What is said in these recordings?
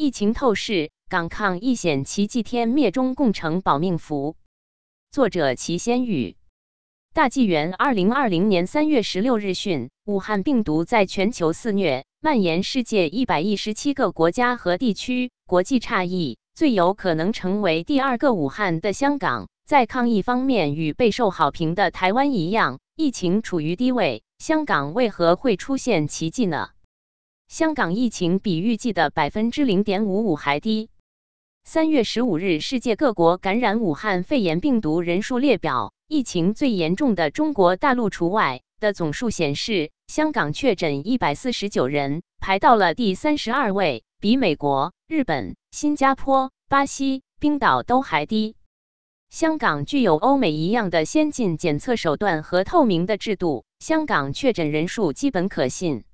疫情透视：港抗疫险奇迹天灭中共成保命符。作者：齐先宇。大纪元二零二零年三月十六日讯，武汉病毒在全球肆虐，蔓延世界一百一十七个国家和地区。国际诧异，最有可能成为第二个武汉的香港，在抗疫方面与备受好评的台湾一样，疫情处于低位。香港为何会出现奇迹呢？香港疫情比预计的百分之零点五五还低。三月十五日，世界各国感染武汉肺炎病毒人数列表，疫情最严重的中国大陆除外的总数显示，香港确诊一百四十九人，排到了第三十二位，比美国、日本、新加坡、巴西、冰岛都还低。香港具有欧美一样的先进检测手段和透明的制度，香港确诊人数基本可信。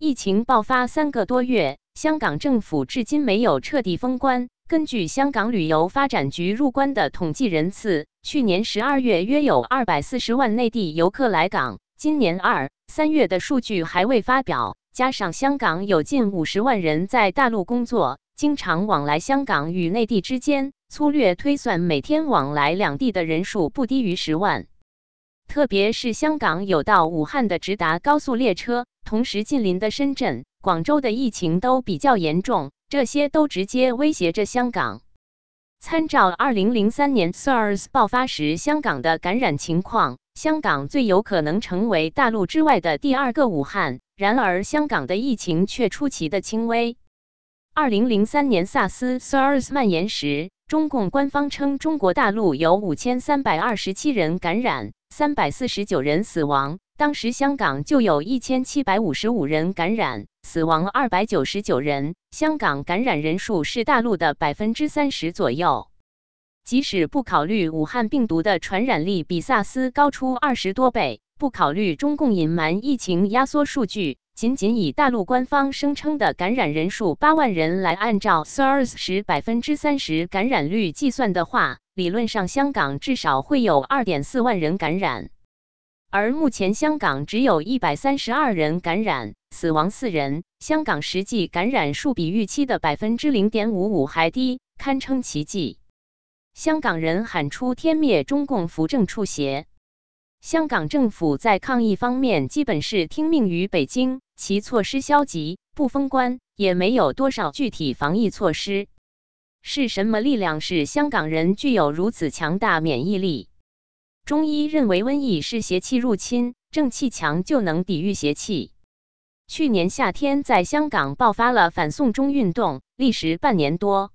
疫情爆发三个多月，香港政府至今没有彻底封关。根据香港旅游发展局入关的统计人次，去年十二月约有二百四十万内地游客来港，今年二三月的数据还未发表。加上香港有近五十万人在大陆工作，经常往来香港与内地之间，粗略推算，每天往来两地的人数不低于十万。特别是香港有到武汉的直达高速列车。同时，近邻的深圳、广州的疫情都比较严重，这些都直接威胁着香港。参照2003年 SARS 爆发时香港的感染情况，香港最有可能成为大陆之外的第二个武汉。然而，香港的疫情却出奇的轻微。2003年萨斯 SARS 蔓延时，中共官方称中国大陆有5327人感染，349人死亡。当时香港就有一千七百五十五人感染，死亡二百九十九人。香港感染人数是大陆的百分之三十左右。即使不考虑武汉病毒的传染力比萨斯高出二十多倍，不考虑中共隐瞒疫情压缩数据，仅仅以大陆官方声称的感染人数八万人来按照 SARS 时百分之三十感染率计算的话，理论上香港至少会有二点四万人感染。而目前香港只有一百三十二人感染，死亡四人。香港实际感染数比预期的百分之零点五五还低，堪称奇迹。香港人喊出“天灭中共扶正处邪”。香港政府在抗疫方面基本是听命于北京，其措施消极，不封关，也没有多少具体防疫措施。是什么力量使香港人具有如此强大免疫力？中医认为瘟疫是邪气入侵，正气强就能抵御邪气。去年夏天在香港爆发了反送中运动，历时半年多。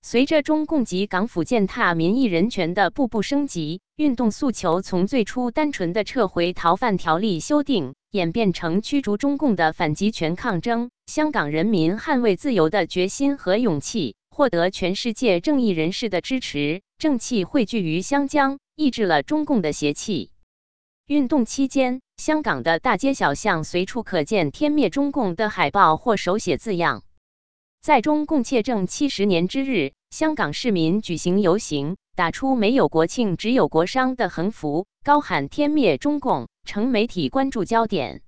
随着中共及港府践踏民意人权的步步升级，运动诉求从最初单纯的撤回逃犯条例修订，演变成驱逐中共的反极权抗争。香港人民捍卫自由的决心和勇气，获得全世界正义人士的支持，正气汇聚于湘江。抑制了中共的邪气。运动期间，香港的大街小巷随处可见“天灭中共”的海报或手写字样。在中共窃政七十年之日，香港市民举行游行，打出“没有国庆，只有国殇”的横幅，高喊“天灭中共”，成媒体关注焦点。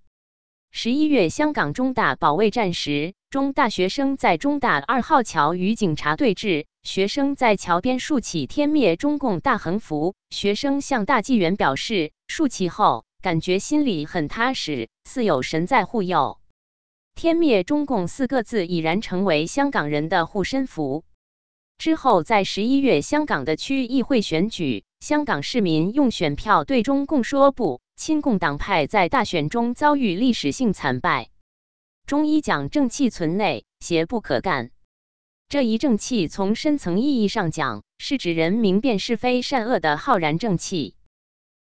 十一月，香港中大保卫战时，中大学生在中大二号桥与警察对峙。学生在桥边竖起“天灭中共”大横幅，学生向大纪元表示，竖起后感觉心里很踏实，似有神在护佑。“天灭中共”四个字已然成为香港人的护身符。之后，在十一月香港的区议会选举，香港市民用选票对中共说不，亲共党派在大选中遭遇历史性惨败。中医讲正气存内，邪不可干。这一正气，从深层意义上讲，是指人明辨是非善恶的浩然正气。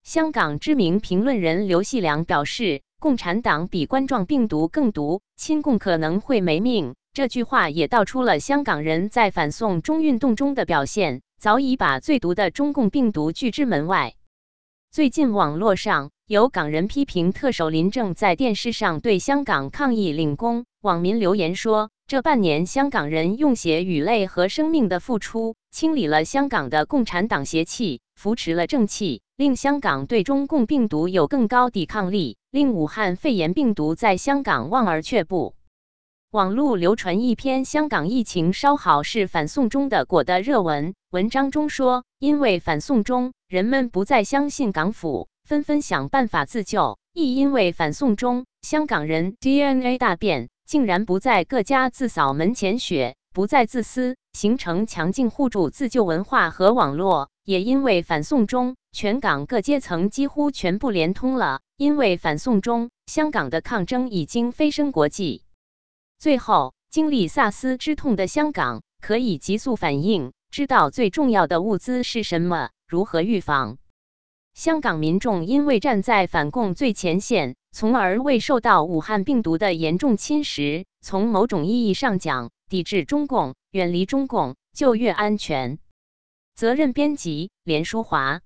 香港知名评论人刘细良表示：“共产党比冠状病毒更毒，亲共可能会没命。”这句话也道出了香港人在反送中运动中的表现，早已把最毒的中共病毒拒之门外。最近网络上有港人批评特首林郑在电视上对香港抗议领功，网民留言说。这半年，香港人用血与泪和生命的付出，清理了香港的共产党邪气，扶持了正气，令香港对中共病毒有更高抵抗力，令武汉肺炎病毒在香港望而却步。网络流传一篇香港疫情稍好是反送中的果的热文，文章中说，因为反送中，人们不再相信港府，纷纷想办法自救；亦因为反送中，香港人 DNA 大变，竟然不再各家自扫门前雪，不再自私，形成强劲互助自救文化和网络；也因为反送中，全港各阶层几乎全部连通了，因为反送中，香港的抗争已经飞升国际。最后，经历萨斯之痛的香港可以急速反应，知道最重要的物资是什么，如何预防。香港民众因为站在反共最前线，从而未受到武汉病毒的严重侵蚀。从某种意义上讲，抵制中共、远离中共就越安全。责任编辑：连淑华。